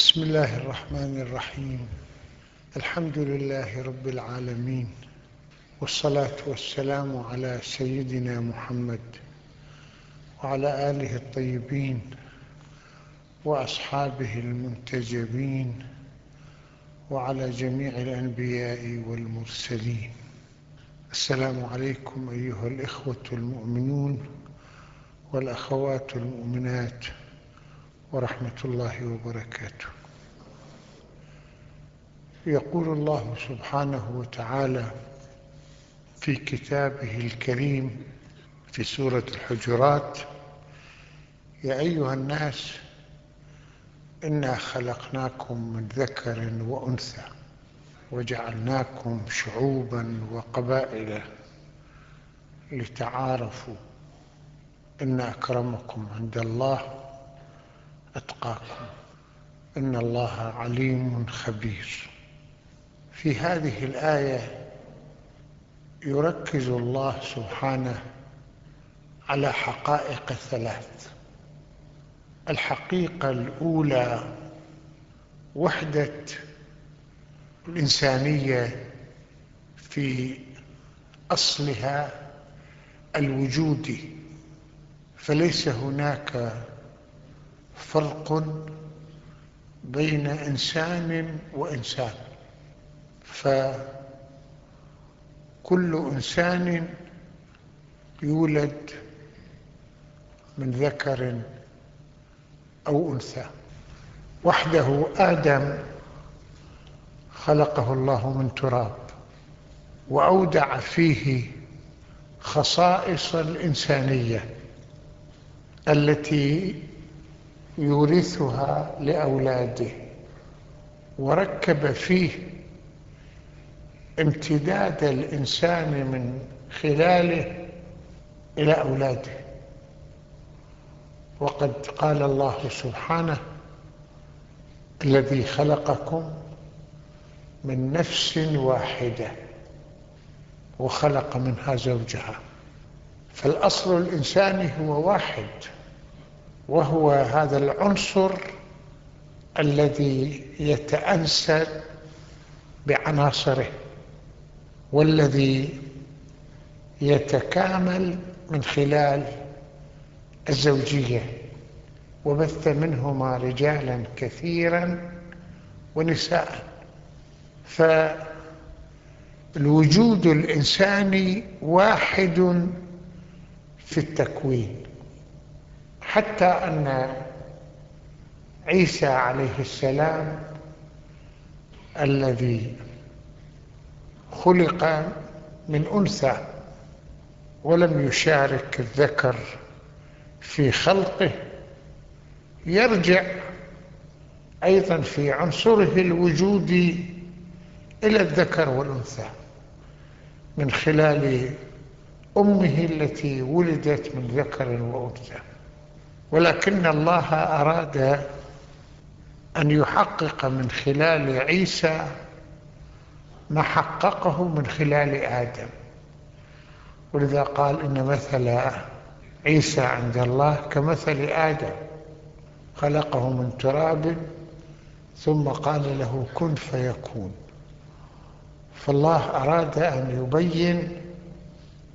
بسم الله الرحمن الرحيم. الحمد لله رب العالمين. والصلاة والسلام على سيدنا محمد وعلى آله الطيبين وأصحابه المنتجبين وعلى جميع الأنبياء والمرسلين. السلام عليكم أيها الإخوة المؤمنون والأخوات المؤمنات. ورحمة الله وبركاته. يقول الله سبحانه وتعالى في كتابه الكريم في سورة الحجرات يا أيها الناس إنا خلقناكم من ذكر وأنثى وجعلناكم شعوبا وقبائل لتعارفوا إن أكرمكم عند الله أتقاكم. إن الله عليم خبير. في هذه الآية يركز الله سبحانه على حقائق ثلاث الحقيقة الأولى وحدة الإنسانية في أصلها الوجودي فليس هناك فرق بين إنسان وإنسان. فكل إنسان يولد من ذكر أو أنثى. وحده آدم خلقه الله من تراب وأودع فيه خصائص الإنسانية التي يورثها لأولاده وركب فيه امتداد الإنسان من خلاله إلى أولاده. وقد قال الله سبحانه الذي خلقكم من نفس واحدة وخلق منها زوجها. فالأصل الإنساني هو واحد. وهو هذا العنصر الذي يتأنسب بعناصره والذي يتكامل من خلال الزوجية وبث منهما رجالا كثيرا ونساء. فالوجود الإنساني واحد في التكوين. حتى أن عيسى عليه السلام الذي خلق من أنثى ولم يشارك الذكر في خلقه يرجع أيضا في عنصره الوجودي إلى الذكر والأنثى من خلال أمه التي ولدت من ذكر وأنثى. ولكن الله أراد أن يحقق من خلال عيسى ما حققه من خلال آدم. ولذا قال إن مثل عيسى عند الله كمثل آدم خلقه من تراب ثم قال له كن فيكون. فالله أراد أن يبين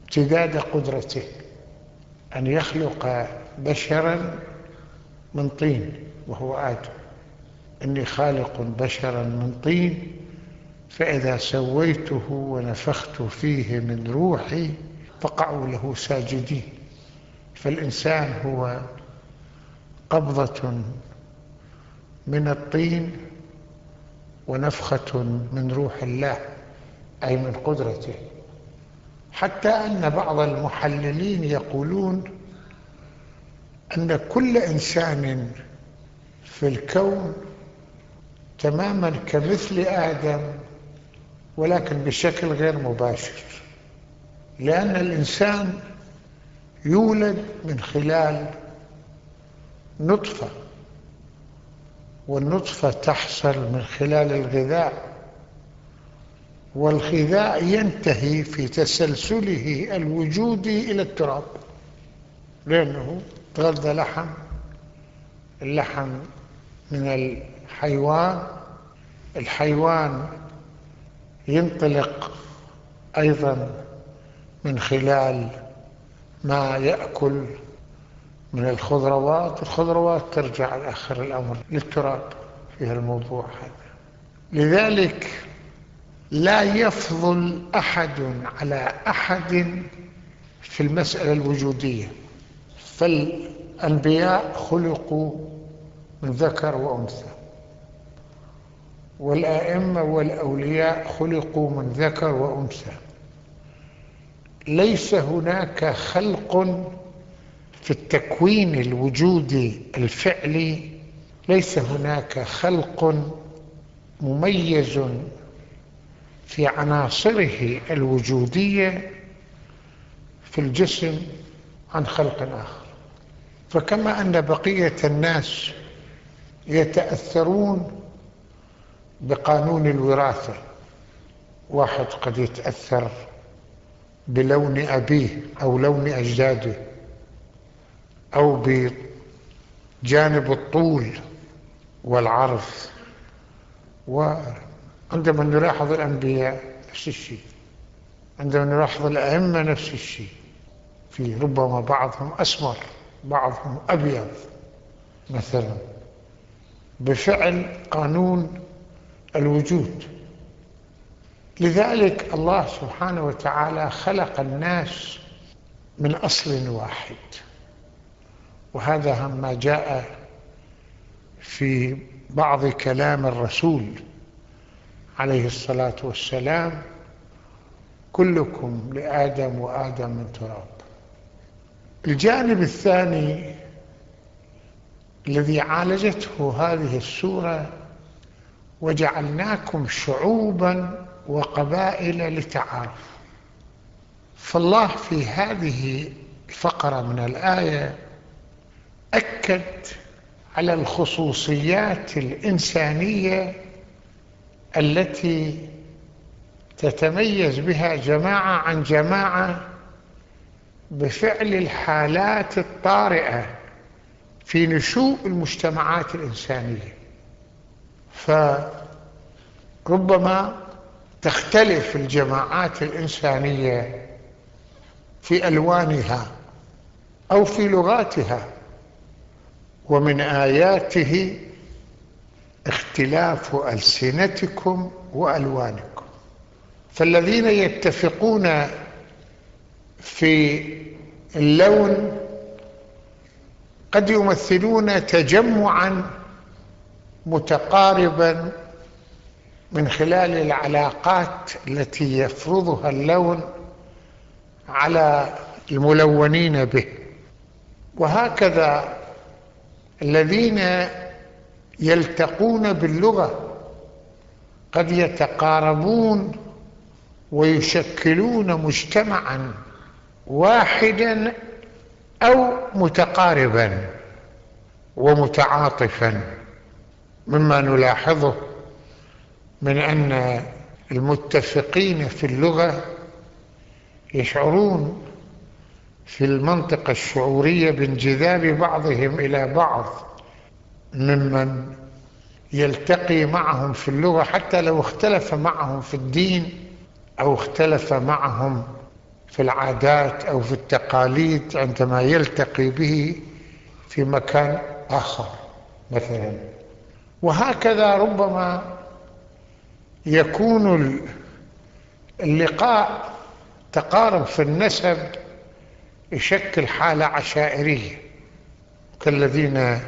امتداد قدرته أن يخلق بشرا من طين وهو آدم إني خالق بشرا من طين فإذا سويته ونفخت فيه من روحي فقعوا له ساجدين فالإنسان هو قبضة من الطين ونفخة من روح الله أي من قدرته. حتى أن بعض المحللين يقولون أن كل إنسان في الكون تماما كمثل آدم ولكن بشكل غير مباشر لأن الإنسان يولد من خلال نطفة والنطفة تحصل من خلال الغذاء والغذاء ينتهي في تسلسله الوجودي إلى التراب لأنه تغذى لحم اللحم من حيوان الحيوان ينطلق أيضا من خلال ما يأكل من الخضروات الخضروات ترجع آخر الأمر للتراب في الموضوع هذا. لذلك لا يفضل أحد على أحد في المسألة الوجودية. فالأنبياء خلقوا من ذكر وأنثى. والآئمة والأولياء خلقوا من ذكر وأنثى. ليس هناك خلق في التكوين الوجودي الفعلي ليس هناك خلق مميز في عناصره الوجودية في الجسم عن خلق آخر. فكما أن بقية الناس يتأثرون بقانون الوراثة. واحد قد يتأثر بلون أبيه أو لون أجداده أو بجانب الطول والعرض. وعندما نلاحظ الأنبياء نفس الشيء. عندما نلاحظ الأئمة نفس الشيء. في ربما بعضهم أسمر. بعضهم أبيض مثلا بفعل قانون الوجود. لذلك الله سبحانه وتعالى خلق الناس من أصل واحد. وهذا ما جاء في بعض كلام الرسول عليه الصلاة والسلام كلكم لآدم وآدم من تراب. الجانب الثاني الذي عالجته هذه السورة وجعلناكم شعوبا وقبائل لتعارف. فالله في هذه الفقرة من الآية أكد على الخصوصيات الإنسانية التي تتميز بها جماعة عن جماعة بفعل الحالات الطارئة في نشوء المجتمعات الإنسانية. فربما تختلف الجماعات الإنسانية في ألوانها أو في لغاتها ومن آياته اختلاف ألسنتكم وألوانكم. فالذين يتفقون في اللون قد يمثلون تجمعا متقاربا من خلال العلاقات التي يفرضها اللون على الملونين به. وهكذا الذين يلتقون باللغة قد يتقاربون ويشكلون مجتمعا واحدا أو متقاربا ومتعاطفا مما نلاحظه من أن المتفقين في اللغة يشعرون في المنطقة الشعورية بانجذاب بعضهم إلى بعض ممن يلتقي معهم في اللغة حتى لو اختلف معهم في الدين أو اختلف معهم في العادات أو في التقاليد عندما يلتقي به في مكان آخر مثلا. وهكذا ربما يكون اللقاء تقارب في النسب يشكل حالة عشائرية كالذين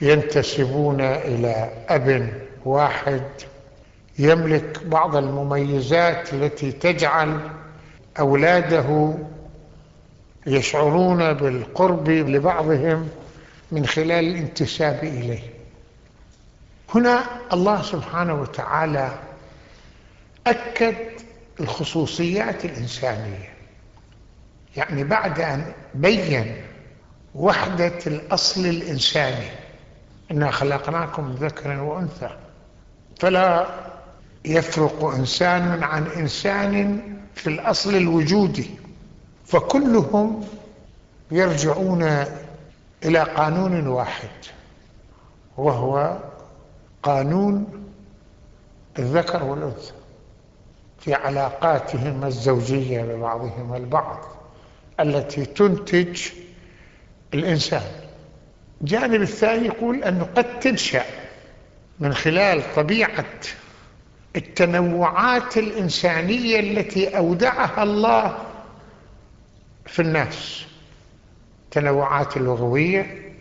ينتسبون إلى أب واحد يملك بعض المميزات التي تجعل أولاده يشعرون بالقرب لبعضهم من خلال الانتساب إليه. هنا الله سبحانه وتعالى أكد الخصوصيات الإنسانية. يعني بعد أن بين وحدة الأصل الإنساني إنا خلقناكم من ذكر وأنثى فلا يفرق إنسان عن إنسان في الأصل الوجودي فكلهم يرجعون إلى قانون واحد وهو قانون الذكر والأنثى في علاقاتهم الزوجية ببعضهم البعض التي تنتج الإنسان. الجانب الثاني يقول أنه قد تنشأ من خلال طبيعة التنوعات الإنسانية التي أودعها الله في الناس. تنوعات اللغوية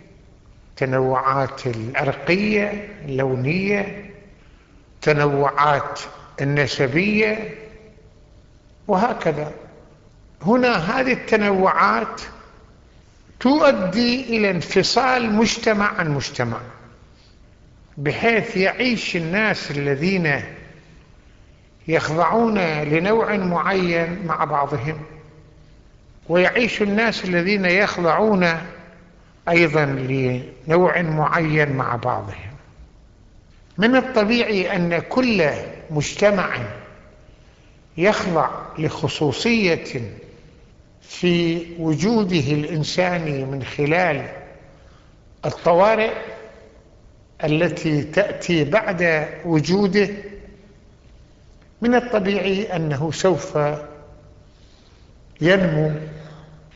تنوعات العرقية اللونية تنوعات النسبية وهكذا. هنا هذه التنوعات تؤدي إلى انفصال مجتمع عن مجتمع بحيث يعيش الناس الذين يخضعون لنوع معين مع بعضهم. ويعيش الناس الذين يخضعون أيضا لنوع معين مع بعضهم. من الطبيعي أن كل مجتمع يخضع لخصوصية في وجوده الإنساني من خلال الطوارئ التي تأتي بعد وجوده من الطبيعي أنه سوف ينمو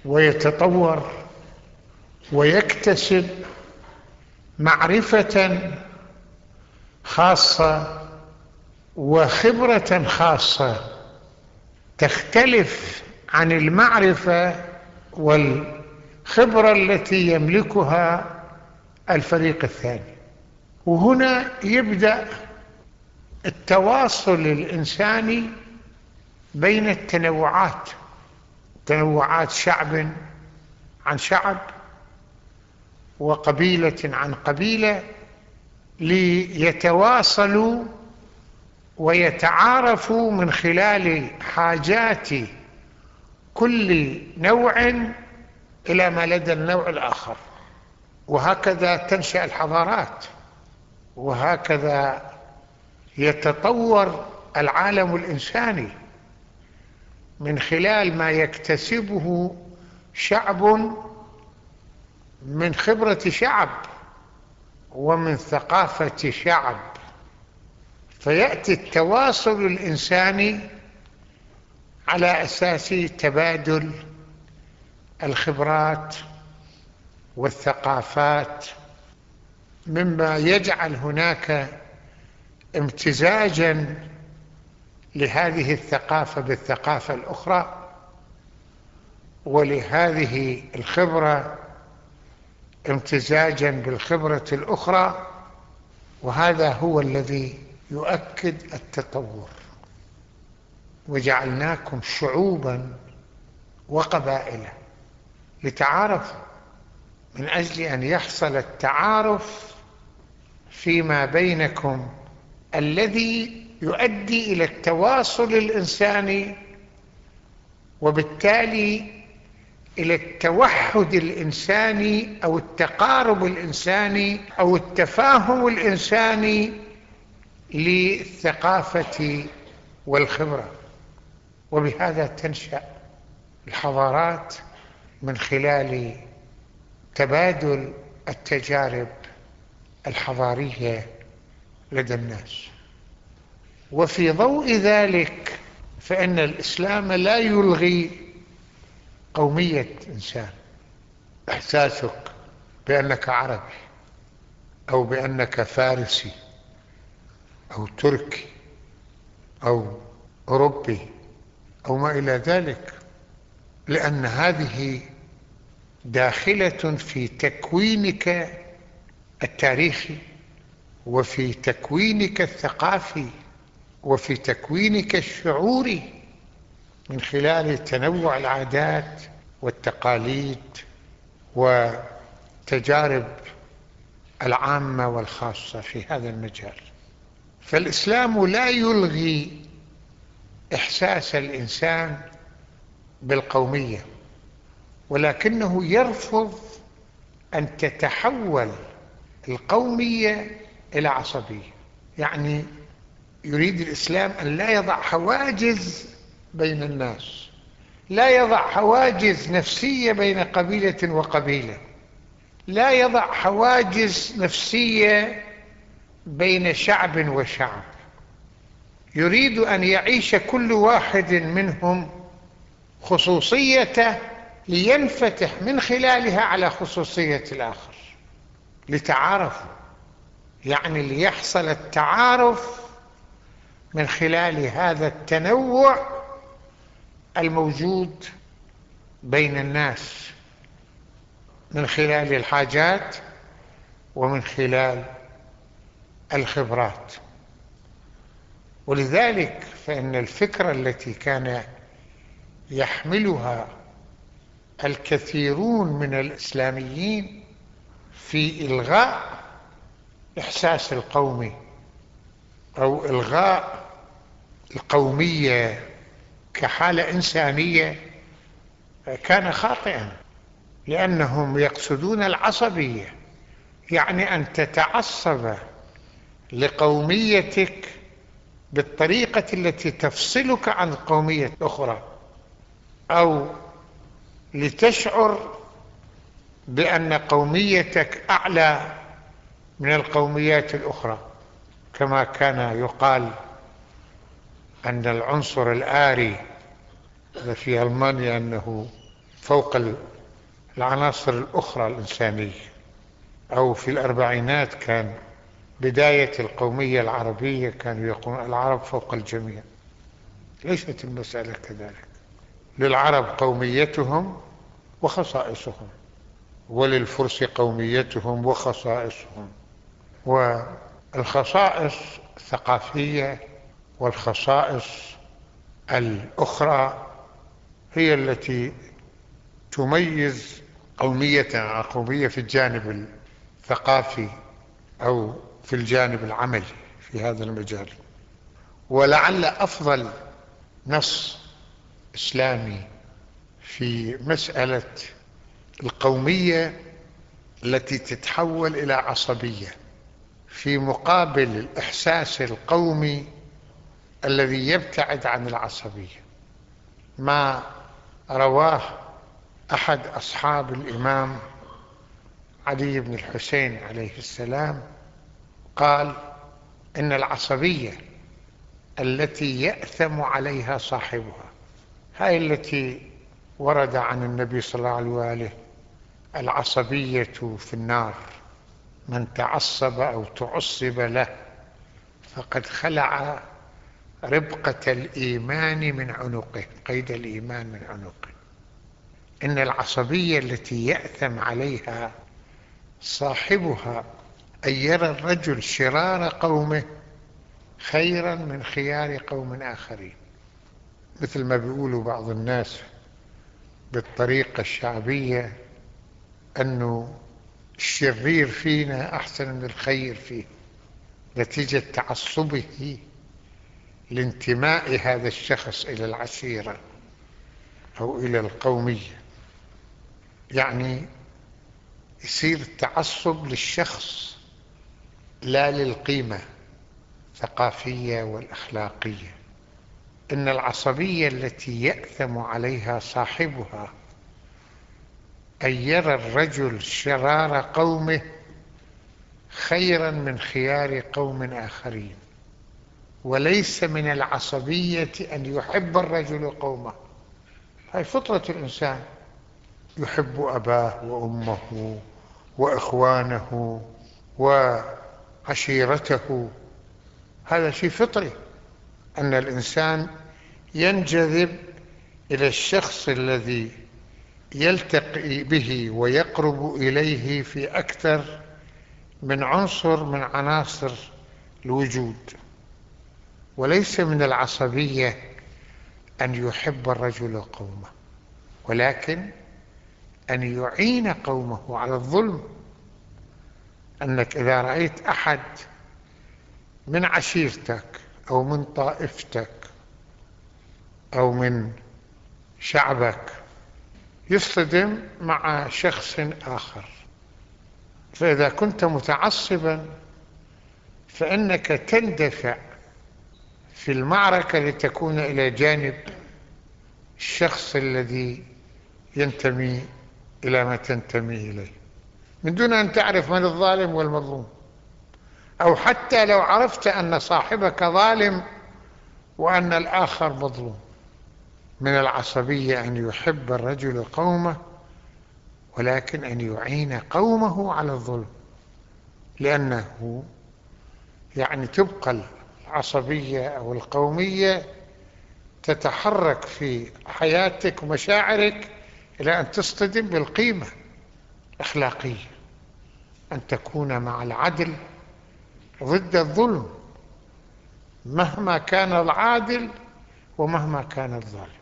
ويتطور ويكتسب معرفة خاصة وخبرة خاصة تختلف عن المعرفة والخبرة التي يملكها الفريق الثاني. وهنا يبدأ التواصل الإنساني بين التنوعات تنوعات شعب عن شعب وقبيلة عن قبيلة ليتواصلوا ويتعارفوا من خلال حاجات كل نوع إلى ما لدى النوع الآخر. وهكذا تنشأ الحضارات وهكذا يتطور العالم الإنساني من خلال ما يكتسبه شعب من خبرة شعب ومن ثقافة شعب. فيأتي التواصل الإنساني على أساس تبادل الخبرات والثقافات مما يجعل هناك امتزاجا لهذه الثقافة بالثقافة الأخرى ولهذه الخبرة امتزاجا بالخبرة الأخرى وهذا هو الذي يؤكد التطور. وجعلناكم شعوبا وقبائل لتعارفوا من أجل أن يحصل التعارف فيما بينكم الذي يؤدي إلى التواصل الإنساني وبالتالي إلى التوحد الإنساني أو التقارب الإنساني أو التفاهم الإنساني للثقافة والخبرة. وبهذا تنشأ الحضارات من خلال تبادل التجارب الحضارية لدى الناس وفي ضوء ذلك فإن الإسلام لا يلغي قومية إنسان. إحساسك بأنك عربي أو بأنك فارسي أو تركي أو أوروبي أو ما إلى ذلك لأن هذه داخلة في تكوينك التاريخي وفي تكوينك الثقافي وفي تكوينك الشعوري من خلال تنوع العادات والتقاليد وتجارب العامة والخاصة في هذا المجال. فالإسلام لا يلغي إحساس الإنسان بالقومية ولكنه يرفض أن تتحول القومية إلى عصبية يعني يريد الإسلام أن لا يضع حواجز بين الناس لا يضع حواجز نفسية بين قبيلة وقبيلة لا يضع حواجز نفسية بين شعب وشعب. يريد أن يعيش كل واحد منهم خصوصيته لينفتح من خلالها على خصوصية الآخر لتعارفوا يعني ليحصل التعارف من خلال هذا التنوع الموجود بين الناس من خلال الحاجات ومن خلال الخبرات. ولذلك فإن الفكرة التي كان يحملها الكثيرون من الإسلاميين في إلغاء إحساس القومي أو إلغاء القومية كحالة إنسانية كان خاطئا لأنهم يقصدون العصبية يعني أن تتعصب لقوميتك بالطريقة التي تفصلك عن القومية الأخرى أو لتشعر بأن قوميتك أعلى من القوميات الأخرى كما كان يقال أن العنصر الآري في ألمانيا أنه فوق العناصر الأخرى الإنسانية أو في الأربعينات كان بداية القومية العربية كانوا يقولون العرب فوق الجميع. ليست المسألة كذلك. للعرب قوميتهم وخصائصهم وللفرس قوميتهم وخصائصهم. والخصائص الثقافية والخصائص الأخرى هي التي تميز قومية عن قومية في الجانب الثقافي أو في الجانب العملي في هذا المجال. ولعل أفضل نص إسلامي في مسألة القومية التي تتحول إلى عصبية. في مقابل الإحساس القومي الذي يبتعد عن العصبية. ما رواه أحد أصحاب الإمام علي بن الحسين عليه السلام قال إن العصبية التي يأثم عليها صاحبها هاي التي ورد عن النبي صلى الله عليه وآله العصبية في النار. من تعصب أو تعصب له فقد خلع ربقة الإيمان من عنقه قيد الإيمان من عنقه. إن العصبية التي يأثم عليها صاحبها أن يرى الرجل شرار قومه خيرا من خيار قوم آخرين. مثل ما بيقولوا بعض الناس بالطريقة الشعبية أنه الشرير فينا أحسن من الخير فيه. نتيجة تعصبه لانتماء هذا الشخص إلى العشيرة أو إلى القومية. يعني يصير التعصب للشخص لا للقيمة الثقافية والأخلاقية. إن العصبية التي يأثم عليها صاحبها أن يرى الرجل شرار قومه خيرا من خيار قوم آخرين. وليس من العصبية أن يحب الرجل قومه. هاي فطرة الإنسان. يحب أباه وأمه وإخوانه وعشيرته. هذا شيء فطري. أن الإنسان ينجذب إلى الشخص الذي يلتقي به ويقرب إليه في أكثر من عنصر من عناصر الوجود. وليس من العصبية أن يحب الرجل قومه ولكن أن يعين قومه على الظلم. أنك إذا رأيت أحد من عشيرتك أو من طائفتك أو من شعبك يصطدم مع شخص آخر. فإذا كنت متعصبا فإنك تندفع في المعركة لتكون إلى جانب الشخص الذي ينتمي إلى ما تنتمي إليه. من دون أن تعرف من الظالم والمظلوم. أو حتى لو عرفت أن صاحبك ظالم وأن الآخر مظلوم. من العصبية أن يحب الرجل قومه ولكن أن يعين قومه على الظلم. لأنه يعني تبقى العصبية أو القومية تتحرك في حياتك ومشاعرك إلى أن تصطدم بالقيمة الأخلاقية أن تكون مع العدل ضد الظلم مهما كان العادل ومهما كان الظالم.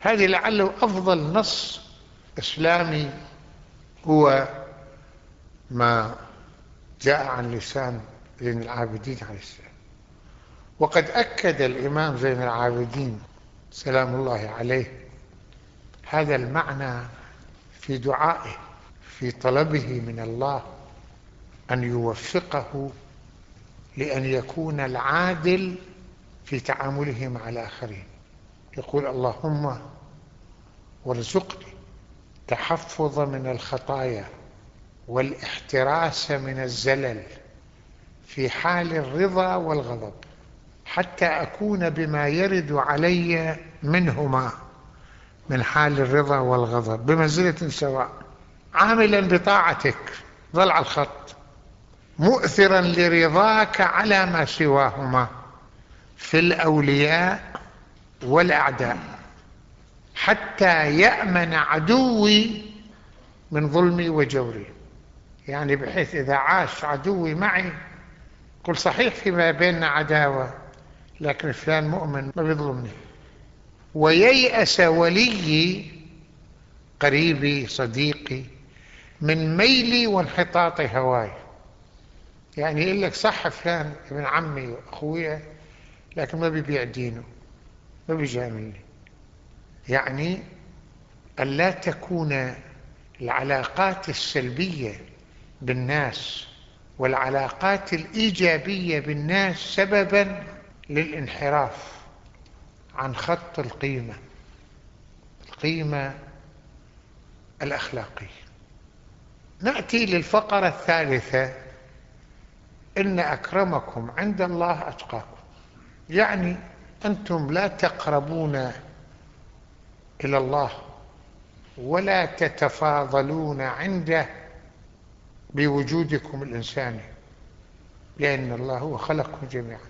هذه لعله أفضل نص إسلامي هو ما جاء عن لسان زين العابدين عليه السلام. وقد أكد الإمام زين العابدين سلام الله عليه هذا المعنى في دعائه في طلبه من الله أن يوفقه لأن يكون العادل في تعامله مع الآخرين. يقول اللهم وارزقني تحفظ من الخطايا والاحتراس من الزلل في حال الرضا والغضب حتى أكون بما يرد علي منهما من حال الرضا والغضب بمنزلة سواء عاملا بطاعتك. ظل على الخط. مؤثرا لرضاك على ما سواهما. في الأولياء والأعداء. حتى يأمن عدوي من ظلمي وجوري. يعني بحيث إذا عاش عدوي معي قل صحيح فيما بيننا عداوة لكن فلان مؤمن ما بيظلمني. وييأس وليي قريبي صديقي من ميلي وانحطاط هواي. يعني يقول لك صح فلان ابن عمي وأخويا لكن ما بيبيع دينه. ما بيجاملني يعني أن لا تكون العلاقات السلبية بالناس والعلاقات الإيجابية بالناس سببا للانحراف عن خط القيمة القيمة الأخلاقية. نأتي للفقرة الثالثة. إن أكرمكم عند الله أتقاكم. يعني أنتم لا تقربون إلى الله ولا تتفاضلون عنده بوجودكم الإنساني لأن الله هو خلقكم جميعا.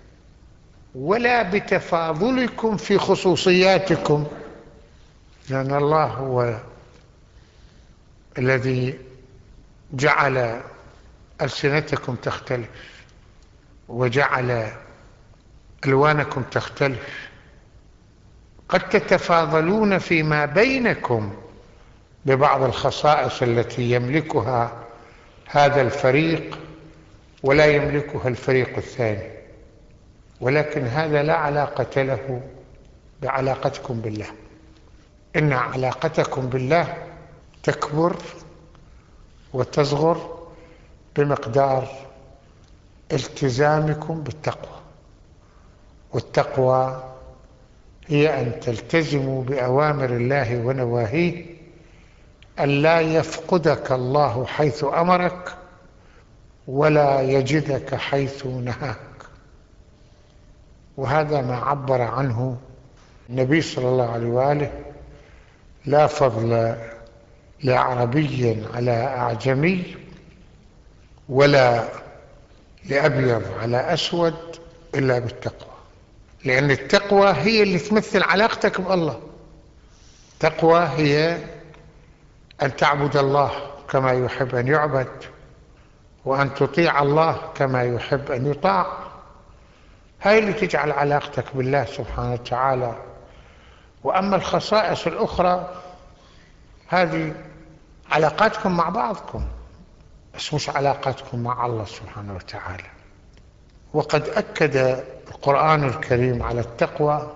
ولا بتفاضلكم في خصوصياتكم لأن الله هو الذي جعل ألسنتكم تختلف وجعل ألوانكم تختلف. قد تتفاضلون فيما بينكم ببعض الخصائص التي يملكها هذا الفريق ولا يملكها الفريق الثاني. ولكن هذا لا علاقة له بعلاقتكم بالله. إن علاقتكم بالله تكبر وتصغر بمقدار التزامكم بالتقوى. والتقوى هي أن تلتزموا بأوامر الله ونواهيه أن لا يفقدك الله حيث أمرك ولا يجدك حيث نهاك. وهذا ما عبر عنه النبي صلى الله عليه وآله لا فضل لعربي على أعجمي ولا لأبيض على أسود إلا بالتقوى. لأن التقوى هي اللي تمثل علاقتك بالله. تقوى هي أن تعبد الله كما يحب أن يعبد وأن تطيع الله كما يحب أن يطاع. هاي اللي تجعل علاقتك بالله سبحانه وتعالى. وأما الخصائص الأخرى هذه علاقاتكم مع بعضكم بس مش علاقاتكم مع الله سبحانه وتعالى. وقد أكد القرآن الكريم على التقوى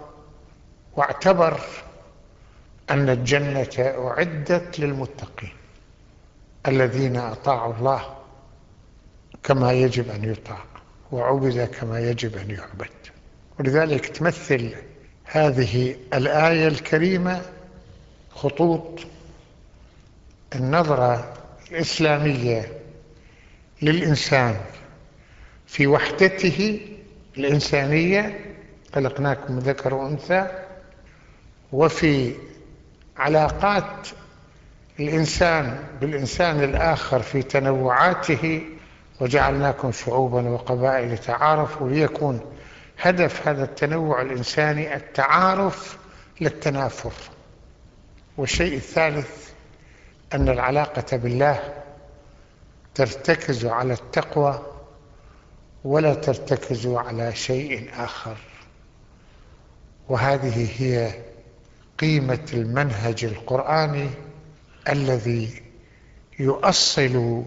واعتبر أن الجنة أعدت للمتقين الذين أطاعوا الله كما يجب أن يطاع وعبد كما يجب أن يعبد. ولذلك تمثل هذه الآية الكريمة خطوط النظرة الإسلامية للإنسان في وحدته الإنسانية خلقناكم ذكر وأنثى وفي علاقات الإنسان بالإنسان الآخر في تنوعاته وجعلناكم شعوبا وقبائل تعارفوا ليكون هدف هذا التنوع الإنساني التعارف للتنافر. والشيء الثالث أن العلاقة بالله ترتكز على التقوى ولا ترتكز على شيء آخر. وهذه هي قيمة المنهج القرآني الذي يؤصل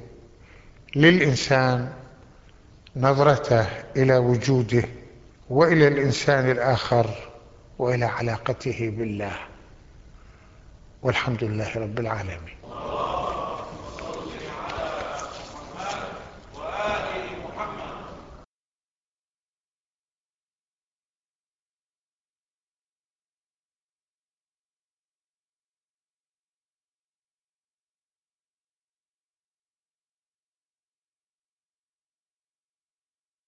للإنسان نظرته إلى وجوده وإلى الإنسان الآخر وإلى علاقته بالله. والحمد لله رب العالمين.